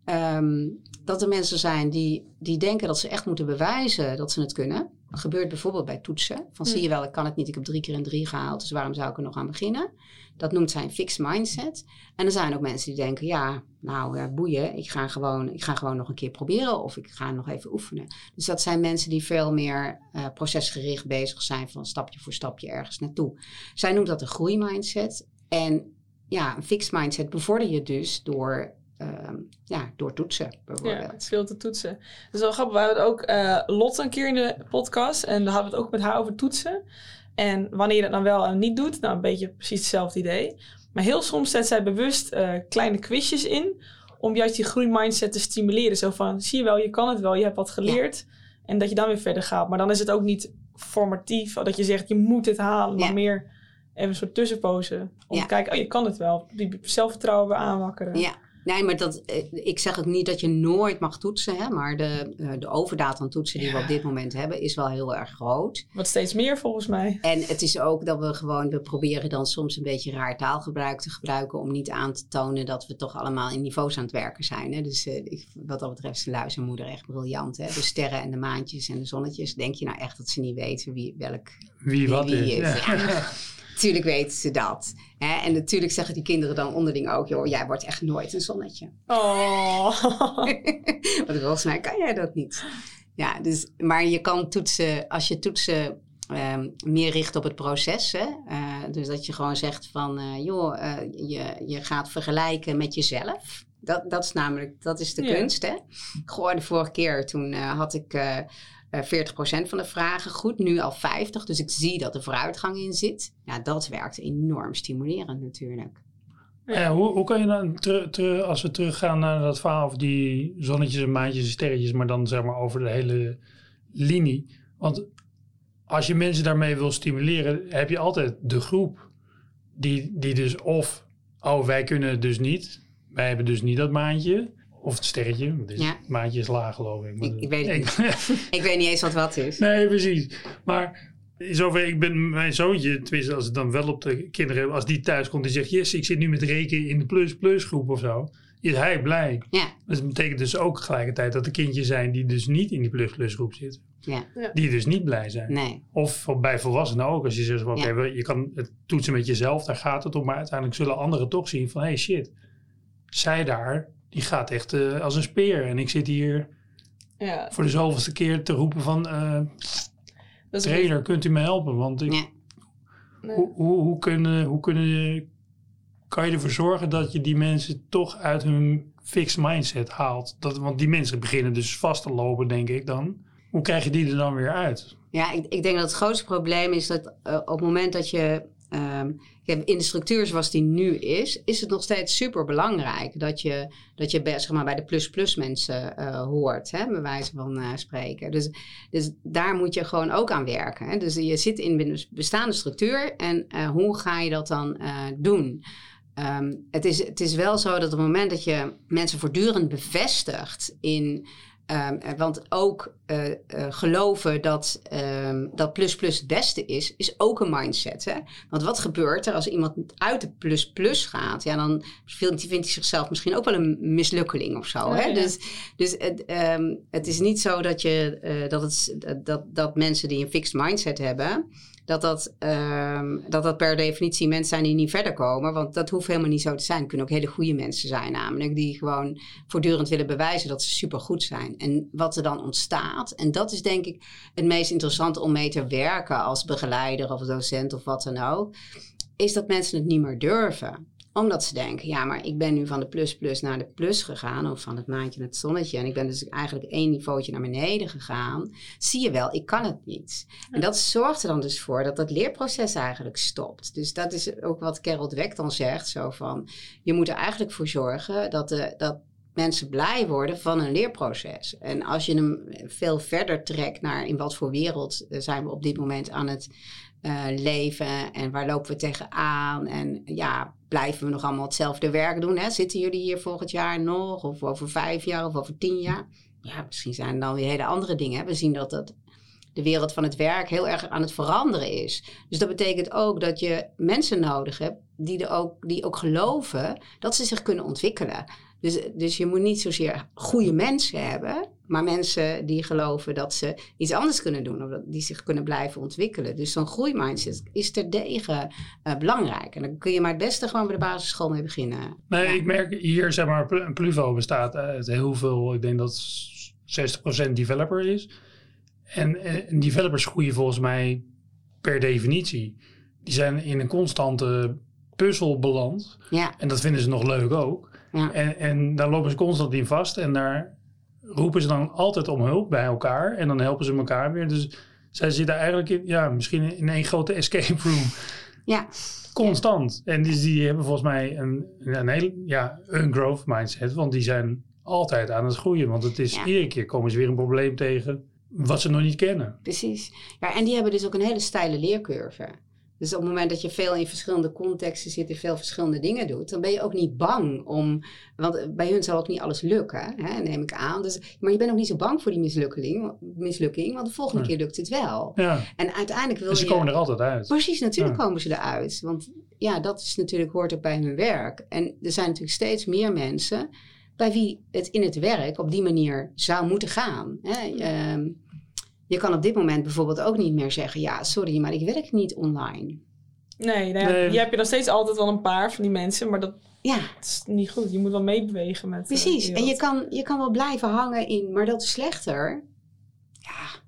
Um, dat er mensen zijn die, die denken dat ze echt moeten bewijzen dat ze het kunnen. Dat gebeurt bijvoorbeeld bij toetsen. Van zie je wel, ik kan het niet, ik heb drie keer een drie gehaald, dus waarom zou ik er nog aan beginnen? Dat noemt zij een fixed mindset. En er zijn ook mensen die denken, ja, nou uh, boeien, ik ga, gewoon, ik ga gewoon nog een keer proberen of ik ga nog even oefenen. Dus dat zijn mensen die veel meer uh, procesgericht bezig zijn van stapje voor stapje ergens naartoe. Zij noemt dat een groeimindset. En ja, een fixed mindset bevorder je dus door Ehm, ja, door toetsen bijvoorbeeld. Ja, het veel te toetsen. Dat is wel grappig. We hadden ook uh, Lot een keer in de podcast. En dan hadden we het ook met haar over toetsen. En wanneer je dat dan wel en niet doet, nou een beetje precies hetzelfde idee. Maar heel soms zet zij bewust uh, kleine quizjes in. Om juist die groeimindset te stimuleren. Zo van, zie je wel, je kan het wel, je hebt wat geleerd. Ja. En dat je dan weer verder gaat. Maar dan is het ook niet formatief. Dat je zegt, je moet het halen. Maar ja. meer even een soort tussenpozen. Om te kijken, oh, je kan het wel. Die zelfvertrouwen weer aanwakkeren. Ja, Nee, maar dat, eh, ik zeg ook niet dat je nooit mag toetsen. Hè, maar de, uh, de overdaad aan toetsen die ja. we op dit moment hebben is wel heel erg groot. Wat steeds meer volgens mij. En het is ook dat we gewoon, we proberen dan soms een beetje raar taalgebruik te gebruiken. Om niet aan te tonen dat we toch allemaal in niveaus aan het werken zijn. Hè. Dus uh, ik, wat dat betreft is de luizenmoeder echt briljant. Hè. De sterren en de maantjes en de zonnetjes. Denk je nou echt dat ze niet weten wie, welk... Wie, wie wat wie is. is. Ja. Natuurlijk weten ze dat. Hè? En natuurlijk zeggen die kinderen dan onderling ook... joh, jij wordt echt nooit een zonnetje. Oh. Want volgens mij kan jij dat niet. Ja, dus, maar je kan toetsen... Als je toetsen um, meer richt op het proces. Hè? Uh, dus dat je gewoon zegt van... Uh, joh, uh, je, je gaat vergelijken met jezelf. Dat, dat is namelijk... Dat is de ja. kunst, hè? Gewoon de vorige keer toen had ik... 40% eh, van de vragen goed, nu al 50. Dus ik zie dat er vooruitgang in zit. Ja, dat werkt enorm stimulerend natuurlijk. Ja, hoe, hoe kan je dan, ter, als we teruggaan naar dat verhaal over die zonnetjes en maantjes en sterretjes, maar dan zeg maar over de hele linie. Want als je mensen daarmee wil stimuleren, heb je altijd de groep die, die dus of oh, wij kunnen dus niet. Wij hebben dus niet dat maandje. Of het sterretje. want het is- Ja. Het maandje is laag, geloof ik. Maar Ik- ik weet het Ik weet niet eens wat wat is. nee, precies. Maar in zover, ik ben mijn zoontje, tenminste als het dan wel op de kinderen, als die thuis komt en zegt, yes, ik zit nu met rekenen in de plus-plus groep of zo, is hij blij. Ja, Dus dat betekent dus ook tegelijkertijd dat er kindjes zijn die dus niet in die plus-plus groep zitten. ja, Die dus niet blij zijn. nee. Of bij volwassenen ook. Als je zegt, Ja. we- je kan het toetsen met jezelf, daar gaat het om. Maar uiteindelijk zullen anderen toch zien van, hey shit, zij daar, die gaat echt eh, als een speer. En ik zit hier Ja, voor de zoveelste keer te roepen van, eh, is trainer, kunt u me helpen? Want ik, Ja. Nee. hoe, hoe, hoe, kunnen, hoe kunnen, kan je ervoor zorgen dat je die mensen toch uit hun fixed mindset haalt? Dat, want die mensen beginnen dus vast te lopen, denk ik dan. Hoe krijg je die er dan weer uit? Ja, ik, ik denk dat het grootste probleem is dat eh, op het moment dat je ehm, in de structuur zoals die nu is, is het nog steeds super belangrijk dat je, dat je bij, zeg maar, bij de plus-plus mensen eh, hoort, hè, bij wijze van eh, spreken. Dus, dus daar moet je gewoon ook aan werken. Hè. Dus je zit in een bestaande structuur en eh, hoe ga je dat dan doen? Ehm, het, is, het is wel zo dat op het moment dat je mensen voortdurend bevestigt in Ehm, eh, want ook eh, eh, geloven dat, ehm, dat plus plus het beste is, is ook een mindset. Hè? Want wat gebeurt er als iemand uit de plus plus gaat? Ja, dan vindt, vindt hij zichzelf misschien ook wel een mislukkeling of zo. Ja, hè? ja. Dus, dus het, ehm, het is niet zo dat, je, dat, het, dat, dat mensen die een fixed mindset hebben, dat dat, ehm, dat dat per definitie mensen zijn die niet verder komen. Want dat hoeft helemaal niet zo te zijn. Het kunnen ook hele goede mensen zijn, namelijk die gewoon voortdurend willen bewijzen dat ze supergoed zijn. En wat er dan ontstaat, en dat is denk ik het meest interessante om mee te werken als begeleider of docent of wat dan ook, is dat mensen het niet meer durven omdat ze denken, ja, maar ik ben nu van de plus plus naar de plus gegaan. Of van het maandje naar het zonnetje. En ik ben dus eigenlijk één niveautje naar beneden gegaan. Zie je wel, ik kan het niet. En dat zorgt er dan dus voor dat dat leerproces eigenlijk stopt. Dus dat is ook wat Carol Dweck dan zegt. Zo van, je moet er eigenlijk voor zorgen dat, de, dat mensen blij worden van een leerproces. En als je hem veel verder trekt naar in wat voor wereld eh, zijn we op dit moment aan het eh, leven en waar lopen we tegenaan en ja, blijven we nog allemaal hetzelfde werk doen? Hè? Zitten jullie hier volgend jaar nog of over vijf jaar of over tien jaar? Ja, misschien zijn er dan weer hele andere dingen. We zien dat dat de wereld van het werk heel erg aan het veranderen is. Dus dat betekent ook dat je mensen nodig hebt die, er ook, die ook geloven dat ze zich kunnen ontwikkelen. Dus, dus je moet niet zozeer goede mensen hebben, maar mensen die geloven dat ze iets anders kunnen doen of dat, die zich kunnen blijven ontwikkelen. Dus zo'n groeimindset is terdege uh, belangrijk. En dan kun je maar het beste gewoon bij de basisschool mee beginnen. Nee, Ja. ik merk hier, zeg maar, Pl- Pluvo bestaat uit heel veel, ik denk dat 60% developer is. En, eh, en developers groeien volgens mij per definitie. Die zijn in een constante puzzel beland. Ja, En dat vinden ze nog leuk ook. Ja, En, en daar lopen ze constant in vast. En daar roepen ze dan altijd om hulp bij elkaar. En dan helpen ze elkaar weer. Dus zij zitten eigenlijk in, ja, misschien in één grote escape room. ja. Constant. En die, die hebben volgens mij een, een hele, ja, een growth mindset. Want die zijn altijd aan het groeien. Want het is Ja. iedere keer komen ze weer een probleem tegen wat ze nog niet kennen. Precies. Ja, en die hebben dus ook een hele steile leercurve. Dus op het moment dat je veel in verschillende contexten zit en veel verschillende dingen doet, dan ben je ook niet bang om. Want bij hun zal ook niet alles lukken, hè, neem ik aan. Dus, maar je bent ook niet zo bang voor die mislukking, mislukking want de volgende keer lukt het wel. Ja, En uiteindelijk wil en ze je. komen er altijd uit. Precies, natuurlijk Ja. komen ze eruit. Want ja, dat is natuurlijk, hoort ook bij hun werk. En er zijn natuurlijk steeds meer mensen bij wie het in het werk op die manier zou moeten gaan. Hè? Ehm, je kan op dit moment bijvoorbeeld ook niet meer zeggen: ja, sorry, maar ik werk niet online. Nee, nou ja, Nee. je hebt je nog steeds altijd wel een paar van die mensen, maar dat Ja, is niet goed. Je moet wel meebewegen met. eh, precies. En je kan, je kan wel blijven hangen in, maar dat is slechter. Ja,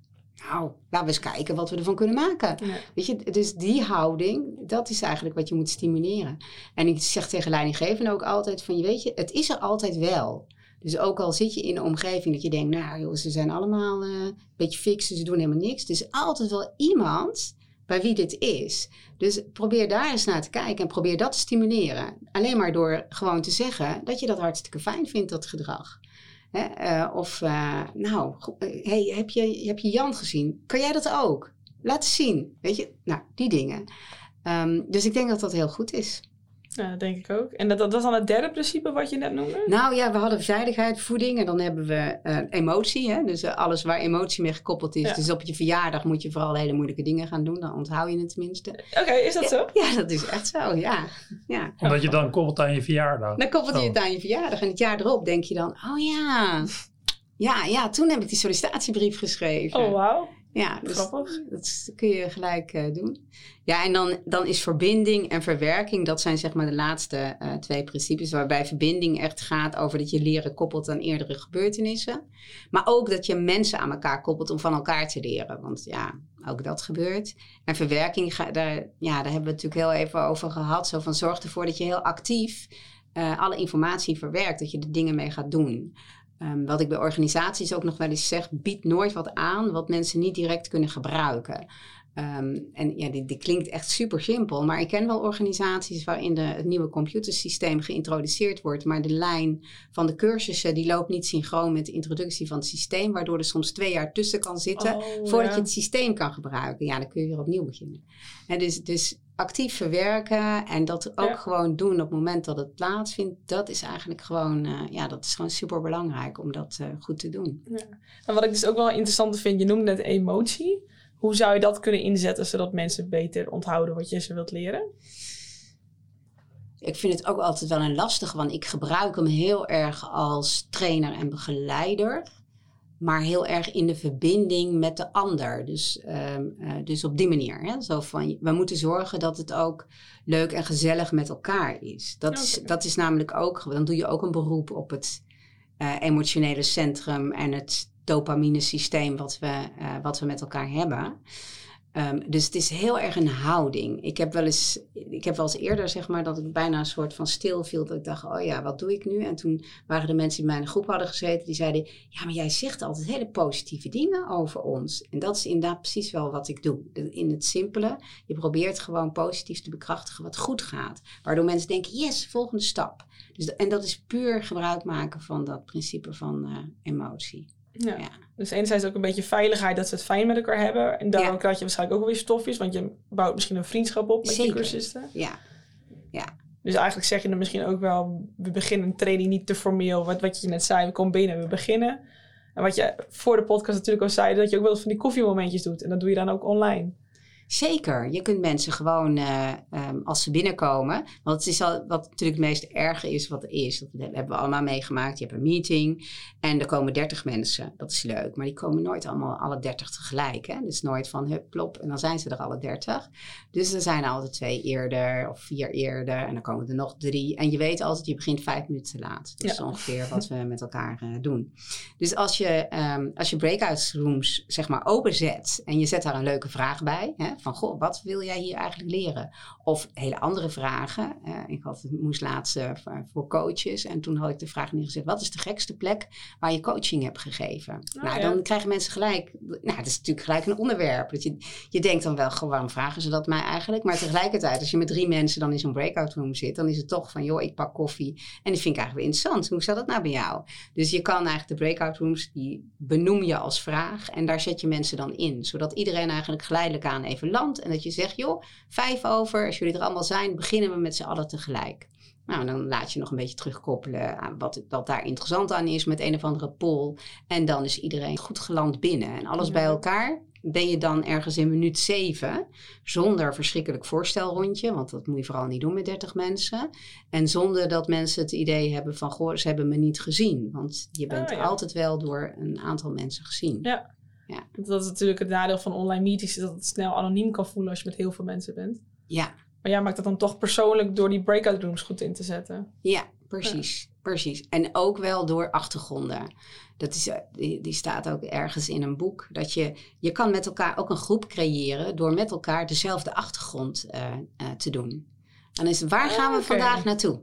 nou, laten we eens kijken wat we ervan kunnen maken. Ja. Weet je, dus die houding, dat is eigenlijk wat je moet stimuleren. En ik zeg tegen leidinggevenden ook altijd van, je weet je, het is er altijd wel. Dus ook al zit je in een omgeving dat je denkt, nou joh, ze zijn allemaal eh, een beetje fix, ze doen helemaal niks. Er is altijd wel iemand bij wie dit is. Dus probeer daar eens naar te kijken en probeer dat te stimuleren. Alleen maar door gewoon te zeggen dat je dat hartstikke fijn vindt, dat gedrag. Hè? eh, of, eh, nou, hey, heb, je, heb je Jan gezien? Kan jij dat ook? Laat zien. Weet je, nou, die dingen. Ehm, dus ik denk dat dat heel goed is. Ja, dat denk ik ook. En dat, dat was dan het derde principe wat je net noemde? Nou ja, we hadden veiligheid, voeding en dan hebben we uh, emotie. Hè? Dus uh, alles waar emotie mee gekoppeld is. Ja. Dus op je verjaardag moet je vooral hele moeilijke dingen gaan doen. Dan onthoud je het tenminste. Oké, okay, is dat zo? Ja, dat is echt zo, ja. ja. Omdat je dan koppelt aan je verjaardag. Dan koppelt je het aan je verjaardag. En het jaar erop denk je dan, oh ja... Ja, ja, toen heb ik die sollicitatiebrief geschreven. Oh, wauw. Ja, dus dat kun je gelijk uh, doen. Ja, en dan, dan is verbinding en verwerking, dat zijn zeg maar de laatste uh, twee principes, waarbij verbinding echt gaat over dat je leren koppelt aan eerdere gebeurtenissen. Maar ook dat je mensen aan elkaar koppelt om van elkaar te leren. Want ja, ook dat gebeurt. En verwerking, daar, ja, daar hebben we het natuurlijk heel even over gehad. Zo van zorg ervoor dat je heel actief uh, alle informatie verwerkt, dat je er dingen mee gaat doen. Um, wat ik bij organisaties ook nog wel eens zeg, bied nooit wat aan wat mensen niet direct kunnen gebruiken. Um, en ja, dit, dit, klinkt echt super simpel, maar ik ken wel organisaties waarin de, het nieuwe computersysteem geïntroduceerd wordt, maar de lijn van de cursussen die loopt niet synchroon met de introductie van het systeem, waardoor er soms twee jaar tussen kan zitten Oh, voordat ja. je het systeem kan gebruiken. Ja, dan kun je weer opnieuw beginnen. En dus, dus actief verwerken en dat ook Ja. gewoon doen op het moment dat het plaatsvindt, dat is eigenlijk gewoon, eh, ja, dat is gewoon super belangrijk om dat eh, goed te doen. En wat ik dus ook wel interessant vind, je noemde net emotie. Hoe zou je dat kunnen inzetten zodat mensen beter onthouden wat je ze wilt leren? Ik vind het ook altijd wel een lastige, want ik gebruik hem heel erg als trainer en begeleider. Maar heel erg in de verbinding met de ander. Dus, ehm, eh, dus op die manier. Hè? Zo van, we moeten zorgen dat het ook leuk en gezellig met elkaar is. Dat, is, dat is namelijk ook, dan doe je ook een beroep op het eh, emotionele centrum en het dopamine systeem wat we, eh, wat we met elkaar hebben. Ehm, dus het is heel erg een houding. Ik heb wel eens, ik heb wel eens eerder zeg maar dat ik bijna een soort van stil viel. Dat ik dacht, oh ja, wat doe ik nu? En toen waren er mensen die in mijn groep hadden gezeten die zeiden, ja, maar jij zegt altijd hele positieve dingen over ons. En dat is inderdaad precies wel wat ik doe. In het simpele, je probeert gewoon positief te bekrachtigen wat goed gaat. Waardoor mensen denken, yes, volgende stap. Dus, en dat is puur gebruik maken van dat principe van eh, emotie. Ja. Ja. Dus enerzijds ook een beetje veiligheid, dat ze het fijn met elkaar hebben. En daarom Ja. krijg je waarschijnlijk ook weer stofjes, want je bouwt misschien een vriendschap op met je cursisten. Ja, Dus eigenlijk zeg je dan misschien ook wel, we beginnen een training niet te formeel. Wat, wat je net zei, we komen binnen, we beginnen. En wat je voor de podcast natuurlijk al zei, dat je ook wel eens van die koffiemomentjes doet. En dat doe je dan ook online. Zeker. Je kunt mensen gewoon, eh, ehm, als ze binnenkomen... Want het is al, wat natuurlijk het meest erge is wat er is. Dat hebben we allemaal meegemaakt. Je hebt een meeting en er komen 30 mensen. Dat is leuk. Maar die komen nooit allemaal alle 30 tegelijk. Hè? Dus nooit van hup, plop en dan zijn ze er alle 30. Dus er zijn er altijd twee eerder of vier eerder. En dan komen er nog drie. En je weet altijd, je begint vijf minuten te laat. Dat is ongeveer wat we met elkaar eh, doen. Dus als je, ehm, als je breakout rooms zeg maar openzet en je zet daar een leuke vraag bij, hè, van goh, wat wil jij hier eigenlijk leren? Of hele andere vragen. Ik had, moest laatst eh, voor, coaches en toen had ik de vraag neergezet, wat is de gekste plek waar je coaching hebt gegeven? nou, ja. dan krijgen mensen gelijk, nou, dat is natuurlijk gelijk een onderwerp. Dat je, je denkt dan wel, gewoon, waarom vragen ze dat mij eigenlijk? Maar tegelijkertijd, als je met drie mensen dan in zo'n breakout room zit, dan is het toch van, joh, ik pak koffie en dat vind ik eigenlijk wel interessant. Hoe zat dat nou bij jou? Dus je kan eigenlijk de breakout rooms, die benoem je als vraag en daar zet je mensen dan in. Zodat iedereen eigenlijk geleidelijk aan even landt en dat je zegt, joh, vijf over, als jullie er allemaal zijn, beginnen we met z'n allen tegelijk. Nou, dan laat je nog een beetje terugkoppelen aan wat, wat daar interessant aan is met een of andere poll. En dan is iedereen goed geland binnen. En alles Ja. bij elkaar ben je dan ergens in minuut zeven. Zonder verschrikkelijk voorstelrondje, want dat moet je vooral niet doen met 30 mensen. En zonder dat mensen het idee hebben van, goh, ze hebben me niet gezien. Want je bent Ah, ja. altijd wel door een aantal mensen gezien. Ja. Want Dat is natuurlijk het nadeel van online meetings, is dat het snel anoniem kan voelen als je met heel veel mensen bent. ja. Maar jij maakt dat dan toch persoonlijk door die breakout rooms goed in te zetten. Ja, precies. Precies. En ook wel door achtergronden. Dat is, eh, die, die staat ook ergens in een boek. Dat je, je kan met elkaar ook een groep creëren door met elkaar dezelfde achtergrond eh, eh, te doen. En dan is waar gaan we Oké. vandaag naartoe?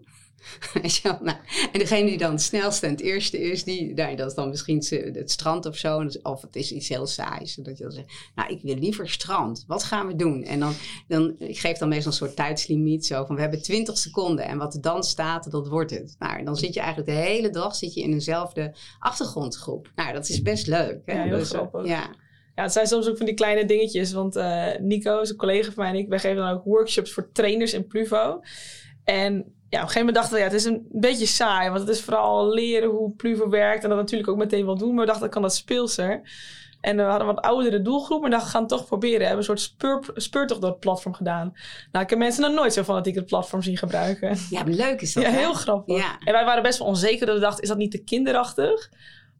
Nou, en degene die dan het snelste en het eerste is, die, nou, dat is dan misschien het strand of zo. Of het is iets heel saais. Zodat je dan zegt, nou, ik wil liever strand. Wat gaan we doen? En dan, dan ik geef dan meestal een soort tijdslimiet. Zo van, we hebben 20 seconden. En wat er dan staat, dat wordt het. Nou, en dan zit je eigenlijk de hele dag zit je in eenzelfde achtergrondgroep. Nou, dat is best leuk. Hè? Ja, heel Dus, eh, grappig. Ja, Ja, het zijn soms ook van die kleine dingetjes. Want eh, Nico, is een collega van mij en ik, wij geven dan ook workshops voor trainers in Pluvo. En ja, op een gegeven moment dachten we, ja, het is een beetje saai. Want het is vooral leren hoe Pluvo werkt. En dat natuurlijk ook meteen wel doen. Maar we dachten, kan dat speelser. En we hadden een wat oudere doelgroep. Maar dachten, we gaan het toch proberen. We hebben een soort speur, speurtocht door het platform gedaan. Nou, ik heb mensen nog nooit zo fanatiek het platform zien gebruiken. Ja, maar leuk is dat, Ja, hè? heel grappig. Ja. En wij waren best wel onzeker. Dat we dachten, is dat niet te kinderachtig?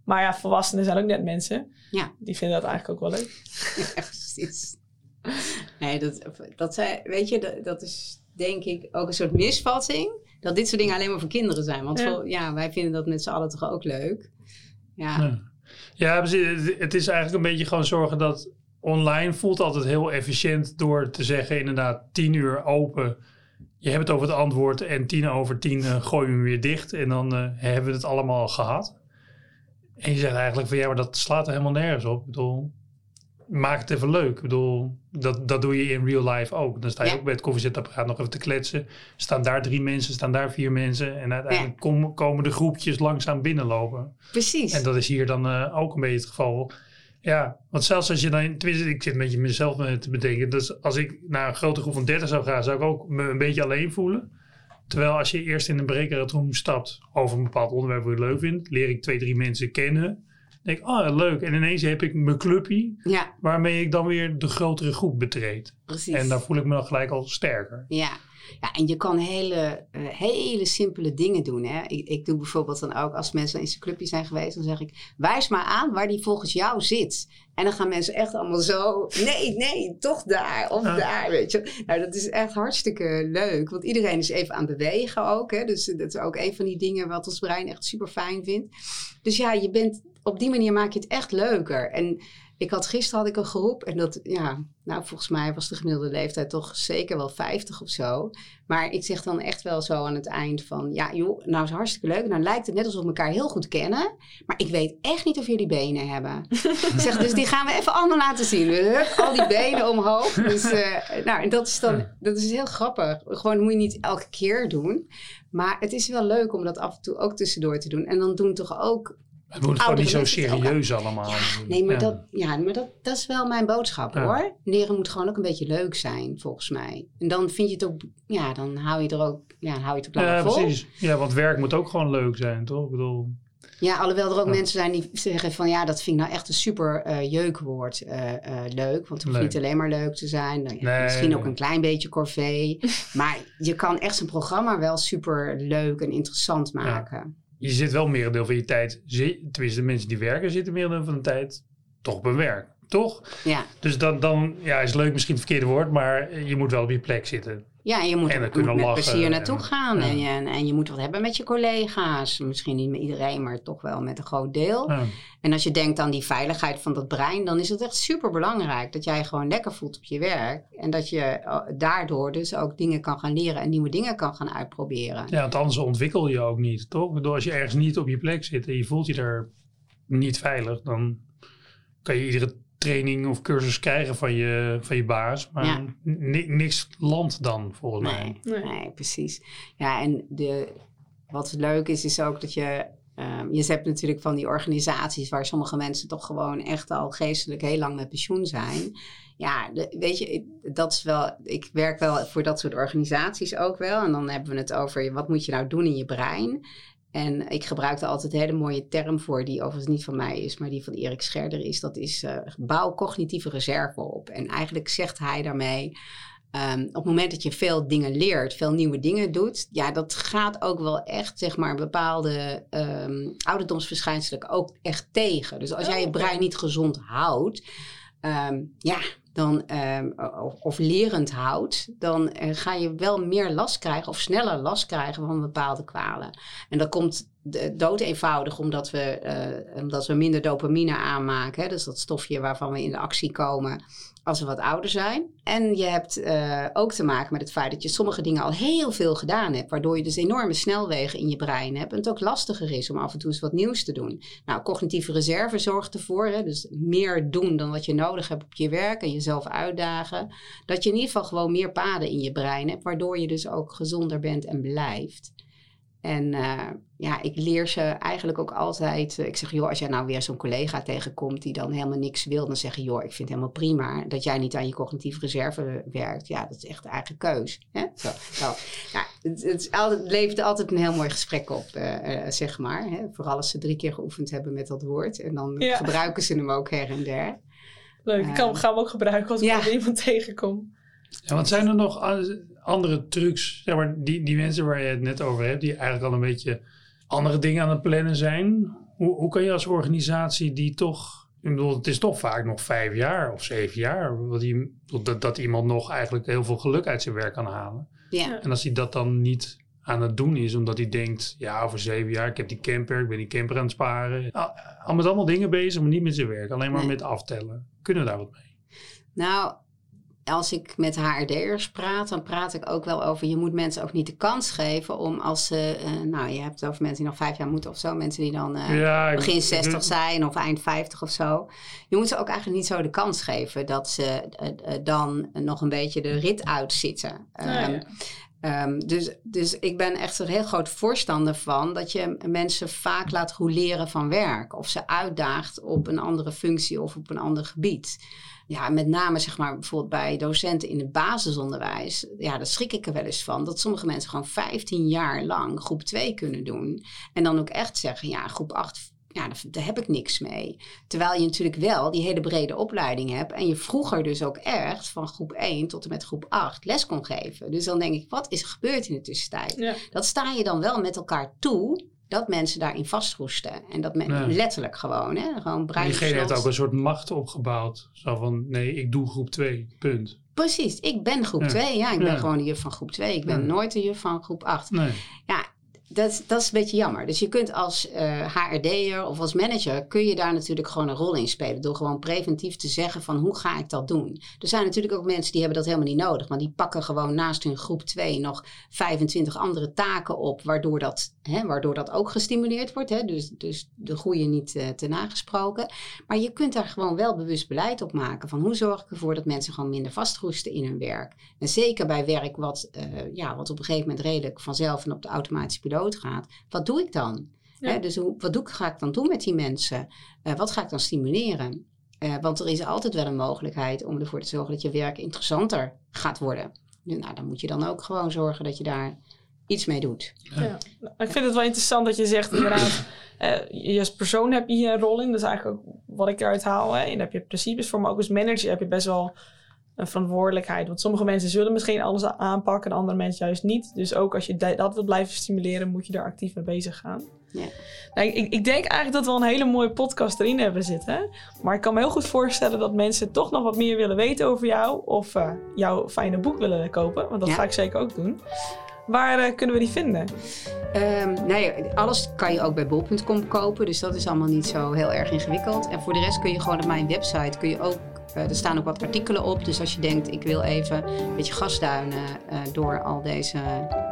Maar ja, volwassenen zijn ook net mensen. Ja. Die vinden dat eigenlijk ook wel leuk. Ja, precies. Nee, dat, dat, zijn, weet je, dat, dat is denk ik ook een soort misvatting. Dat dit soort dingen alleen maar voor kinderen zijn. Want Ja. voor- ja, wij vinden dat met z'n allen toch ook leuk. Ja, Ja. Ja. Het- is eigenlijk een beetje gewoon zorgen dat online voelt altijd heel efficiënt door te zeggen inderdaad tien uur open. Je hebt het over het antwoord en tien over tien eh, gooi je hem weer dicht en dan eh, hebben we het allemaal gehad. En je zegt eigenlijk van ja, maar dat slaat er helemaal nergens op. Ik bedoel, maak het even leuk. Ik bedoel, dat, dat doe je in real life ook. Dan sta je Ja. ook bij het koffiezetapparaat nog even te kletsen. Staan daar drie mensen, staan daar vier mensen. En uiteindelijk kom- komen de groepjes langzaam binnenlopen. precies. En dat is hier dan eh, ook een beetje het geval. Ja, want zelfs als je dan, tenminste, ik zit een beetje mezelf eh, te bedenken. Dus als ik naar een grote groep van 30 zou gaan, zou ik ook me een beetje alleen voelen. Terwijl als je eerst in een breakout stapt over een bepaald onderwerp wat je leuk vindt, leer ik twee, drie mensen kennen. Denk ik, oh leuk. En ineens heb ik mijn clubje, Ja, waarmee ik dan weer de grotere groep betreed. precies. En daar voel ik me dan gelijk al sterker. Ja. ja, en je kan hele, eh, hele simpele dingen doen. Hè? Ik, ik doe bijvoorbeeld dan ook, als mensen in zijn clubje zijn geweest, dan zeg ik, wijs maar aan waar die volgens jou zit. En dan gaan mensen echt allemaal zo, nee, nee, toch daar of daar, weet je. Nou, dat is echt hartstikke leuk, want iedereen is even aan het bewegen ook. Hè? Dus dat is ook een van die dingen wat ons brein echt super fijn vindt. Dus ja, je bent, op die manier maak je het echt leuker. En ik had gisteren had ik een groep en dat, ja, nou volgens mij was de gemiddelde leeftijd toch zeker wel 50 of zo. Maar ik zeg dan echt wel zo aan het eind van, ja joh, nou is hartstikke leuk. Nou lijkt het net alsof we elkaar heel goed kennen. Maar ik weet echt niet of jullie benen hebben. ik zeg, dus die gaan we even allemaal laten zien. Al die benen omhoog. Dus, eh, nou, dat is dan, dat is heel grappig. Gewoon moet je niet elke keer doen. Maar het is wel leuk om dat af en toe ook tussendoor te doen. En dan doen toch ook Het moet gewoon niet zo serieus allemaal. Nee, maar, Ja. dat, ja, maar dat, dat is wel mijn boodschap Ja. hoor. Leren moet gewoon ook een beetje leuk zijn, volgens mij. En dan vind je het ook, ja, dan hou je er ook, ja, hou je het ook langer Ja, vol. precies. Ja, want werk moet ook gewoon leuk zijn, toch? Ik bedoel, Ja, alhoewel er ook mensen zijn die zeggen van ja, dat vind ik nou echt een super eh, jeukwoord eh, eh, leuk. Want het hoeft niet alleen maar leuk te zijn. Nou Nee, misschien ook een klein beetje corvée. maar je kan echt zo'n programma wel super leuk en interessant maken. Je zit wel merendeel van je tijd, tenminste de mensen die werken zitten merendeel van de tijd toch op werk, toch? Ja, Dus dan, dan ja, is leuk misschien het verkeerde woord, maar je moet wel op je plek zitten. ja en je moet En dan kunnen met lachen plezier naartoe en- gaan. ja. En, je, en je moet wat hebben met je collega's. Misschien niet met iedereen, maar toch wel met een groot deel. Ja. En als je denkt aan die veiligheid van dat brein, dan is het echt super belangrijk dat jij je gewoon lekker voelt op je werk. En dat je eh, daardoor dus ook dingen kan gaan leren en nieuwe dingen kan gaan uitproberen. ja, want anders ontwikkel je ook niet, toch? Bedoel, als je ergens niet op je plek zit en je voelt je daar niet veilig, dan kan je iedere training of cursus krijgen van je, van je baas, maar Ja. niks landt dan volgens mij. Nee, Nee. nee. precies. Ja, en de, wat leuk is, is ook dat je. ehm, je hebt natuurlijk van die organisaties waar sommige mensen toch gewoon echt al geestelijk heel lang met pensioen zijn. Ja, de- weet je, dat is wel. Ik werk wel voor dat soort organisaties ook wel. En dan hebben we het over wat moet je nou doen in je brein. En ik gebruik er altijd een hele mooie term voor, die overigens niet van mij is, maar die van Erik Scherder is. Dat is eh, bouw cognitieve reserve op. En eigenlijk zegt hij daarmee. ehm, op het moment dat je veel dingen leert, veel nieuwe dingen doet, ja, dat gaat ook wel echt, zeg maar, bepaalde ehm, ouderdomsverschijnselen ook echt tegen. Dus als jij je Oh, brein niet gezond houdt, ehm, ja, dan, ehm, of, lerend houdt, dan eh, ga je wel meer last krijgen of sneller last krijgen van bepaalde kwalen. En dat komt dood eenvoudig omdat we, eh, omdat we minder dopamine aanmaken. Hè? Dus dat stofje waarvan we in de actie komen als we wat ouder zijn. En je hebt eh, ook te maken met het feit dat je sommige dingen al heel veel gedaan hebt. Waardoor je dus enorme snelwegen in je brein hebt. En het ook lastiger is om af en toe eens wat nieuws te doen. Nou, cognitieve reserve zorgt ervoor. Hè, dus meer doen dan wat je nodig hebt op je werk. En jezelf uitdagen. Dat je in ieder geval gewoon meer paden in je brein hebt. Waardoor je dus ook gezonder bent en blijft. En eh, ja, ik leer ze eigenlijk ook altijd. eh, ik zeg, joh, als jij nou weer zo'n collega tegenkomt die dan helemaal niks wil, dan zeg je, joh, ik vind het helemaal prima dat jij niet aan je cognitieve reserve werkt. Ja, dat is echt de eigen keus. Hè? Zo, zo. Ja, het, het, is altijd, het levert altijd een heel mooi gesprek op, uh, zeg maar. Hè? Vooral als ze drie keer geoefend hebben met dat woord. En dan ja. gebruiken ze hem ook her en der. Leuk, ik kan, gaan we ook gebruiken als ik ja. iemand tegenkom. Ja, wat zijn er nog andere trucs, zeg maar, die, die mensen waar je het net over hebt, die eigenlijk al een beetje andere dingen aan het plannen zijn? Hoe, hoe kan je als organisatie die toch ik bedoel, het is toch vaak nog vijf jaar of zeven jaar wat die, dat, dat iemand nog eigenlijk heel veel geluk uit zijn werk kan halen. Ja. En als hij dat dan niet aan het doen is, omdat hij denkt, ja, over zeven jaar, ik heb die camper, ik ben die camper aan het sparen. Al met allemaal dingen bezig, maar niet met zijn werk, alleen maar met aftellen. Kunnen we daar wat mee? Nou, als ik met HRD'ers praat, dan praat ik ook wel over... je moet mensen ook niet de kans geven om als ze... Uh, nou, je hebt het over mensen die nog vijf jaar moeten of zo. Mensen die dan uh, begin 60 zijn of eind 50 of zo. Je moet ze ook eigenlijk niet zo de kans geven... dat ze uh, dan nog een beetje de rit uitzitten. Um, Um, dus, dus ik ben echt een heel groot voorstander van dat je mensen vaak laat roleren van werk. Of ze uitdaagt op een andere functie of op een ander gebied ja, met name zeg maar bijvoorbeeld bij docenten in het basisonderwijs, ja, daar schrik ik er wel eens van. Dat sommige mensen gewoon 15 jaar lang groep 2 kunnen doen. En dan ook echt zeggen, ja, groep 8, ja, daar, heb ik niks mee. Terwijl je natuurlijk wel die hele brede opleiding hebt. En je vroeger dus ook echt van groep 1 tot en met groep 8 les kon geven. Dus dan denk ik, wat is er gebeurd in de tussentijd? Dat sta je dan wel met elkaar toe dat mensen daarin vastroesten. En dat men letterlijk gewoon, hè, gewoon brein. Diegene heeft ook een soort macht opgebouwd. Zo van, nee, ik doe groep 2, punt. Precies, ik ben groep 2. Ja. ja. ik ben gewoon de juf van groep 2. Ik ben nooit de juf van groep 8. Nee. Ja, dat, dat is een beetje jammer. Dus je kunt als uh, eh, HRD'er of als manager... kun je daar natuurlijk gewoon een rol in spelen. Door gewoon preventief te zeggen van hoe ga ik dat doen. Er zijn natuurlijk ook mensen die hebben dat helemaal niet nodig. Want die pakken gewoon naast hun groep 2 nog 25 andere taken op... waardoor dat, hè, waardoor dat ook gestimuleerd wordt. Hè? Dus, dus de groei niet uh, te nagesproken. Maar je kunt daar gewoon wel bewust beleid op maken. Van hoe zorg ik ervoor dat mensen gewoon minder vastroesten in hun werk. En zeker bij werk wat, uh, ja, wat op een gegeven moment redelijk vanzelf... en op de automatische piloot gaat, wat doe ik dan? dus hoe, wat doe ik, ga ik dan doen met die mensen? Uh, wat ga ik dan stimuleren? Want er is altijd wel een mogelijkheid om ervoor te zorgen dat je werk interessanter gaat worden. Nou, dan moet je dan ook gewoon zorgen dat je daar iets mee doet. Ja. Ik vind het wel interessant dat je zegt inderdaad, uh, je als persoon heb je hier een rol in. Dat is eigenlijk ook wat ik eruit haal. Hè. En daar heb je principes voor, maar ook als manager heb je best wel een verantwoordelijkheid. Want sommige mensen zullen misschien alles aanpakken en andere mensen juist niet. Dus ook als je dat wil blijven stimuleren, moet je daar actief mee bezig gaan. Ja. Nou, ik, ik, denk eigenlijk dat we al een hele mooie podcast erin hebben zitten. Maar ik kan me heel goed voorstellen dat mensen toch nog wat meer willen weten over jou. Of uh, jouw fijne boek willen kopen. Want dat ga ik zeker ook doen. Waar uh, kunnen we die vinden? Um, nee, alles kan je ook bij bol.com kopen. Dus dat is allemaal niet zo heel erg ingewikkeld. En voor de rest kun je gewoon op mijn website kun je ook uh, er staan ook wat artikelen op. Dus als je denkt, ik wil even een beetje gasduinen uh, door al deze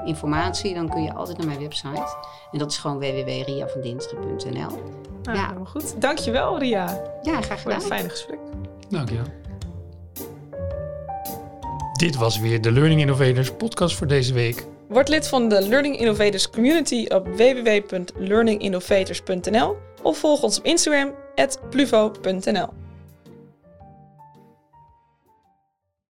informatie, dan kun je altijd naar mijn website. En dat is gewoon www.riavandinsteren.nl. Nou, ja, helemaal goed. Dankjewel, Ria. Ja, graag gedaan. Voor het fijne gesprek. Dankjewel. Dit was weer de Learning Innovators podcast voor deze week. Word lid van de Learning Innovators community op www.learninginnovators.nl of volg ons op Instagram, pluvo.nl.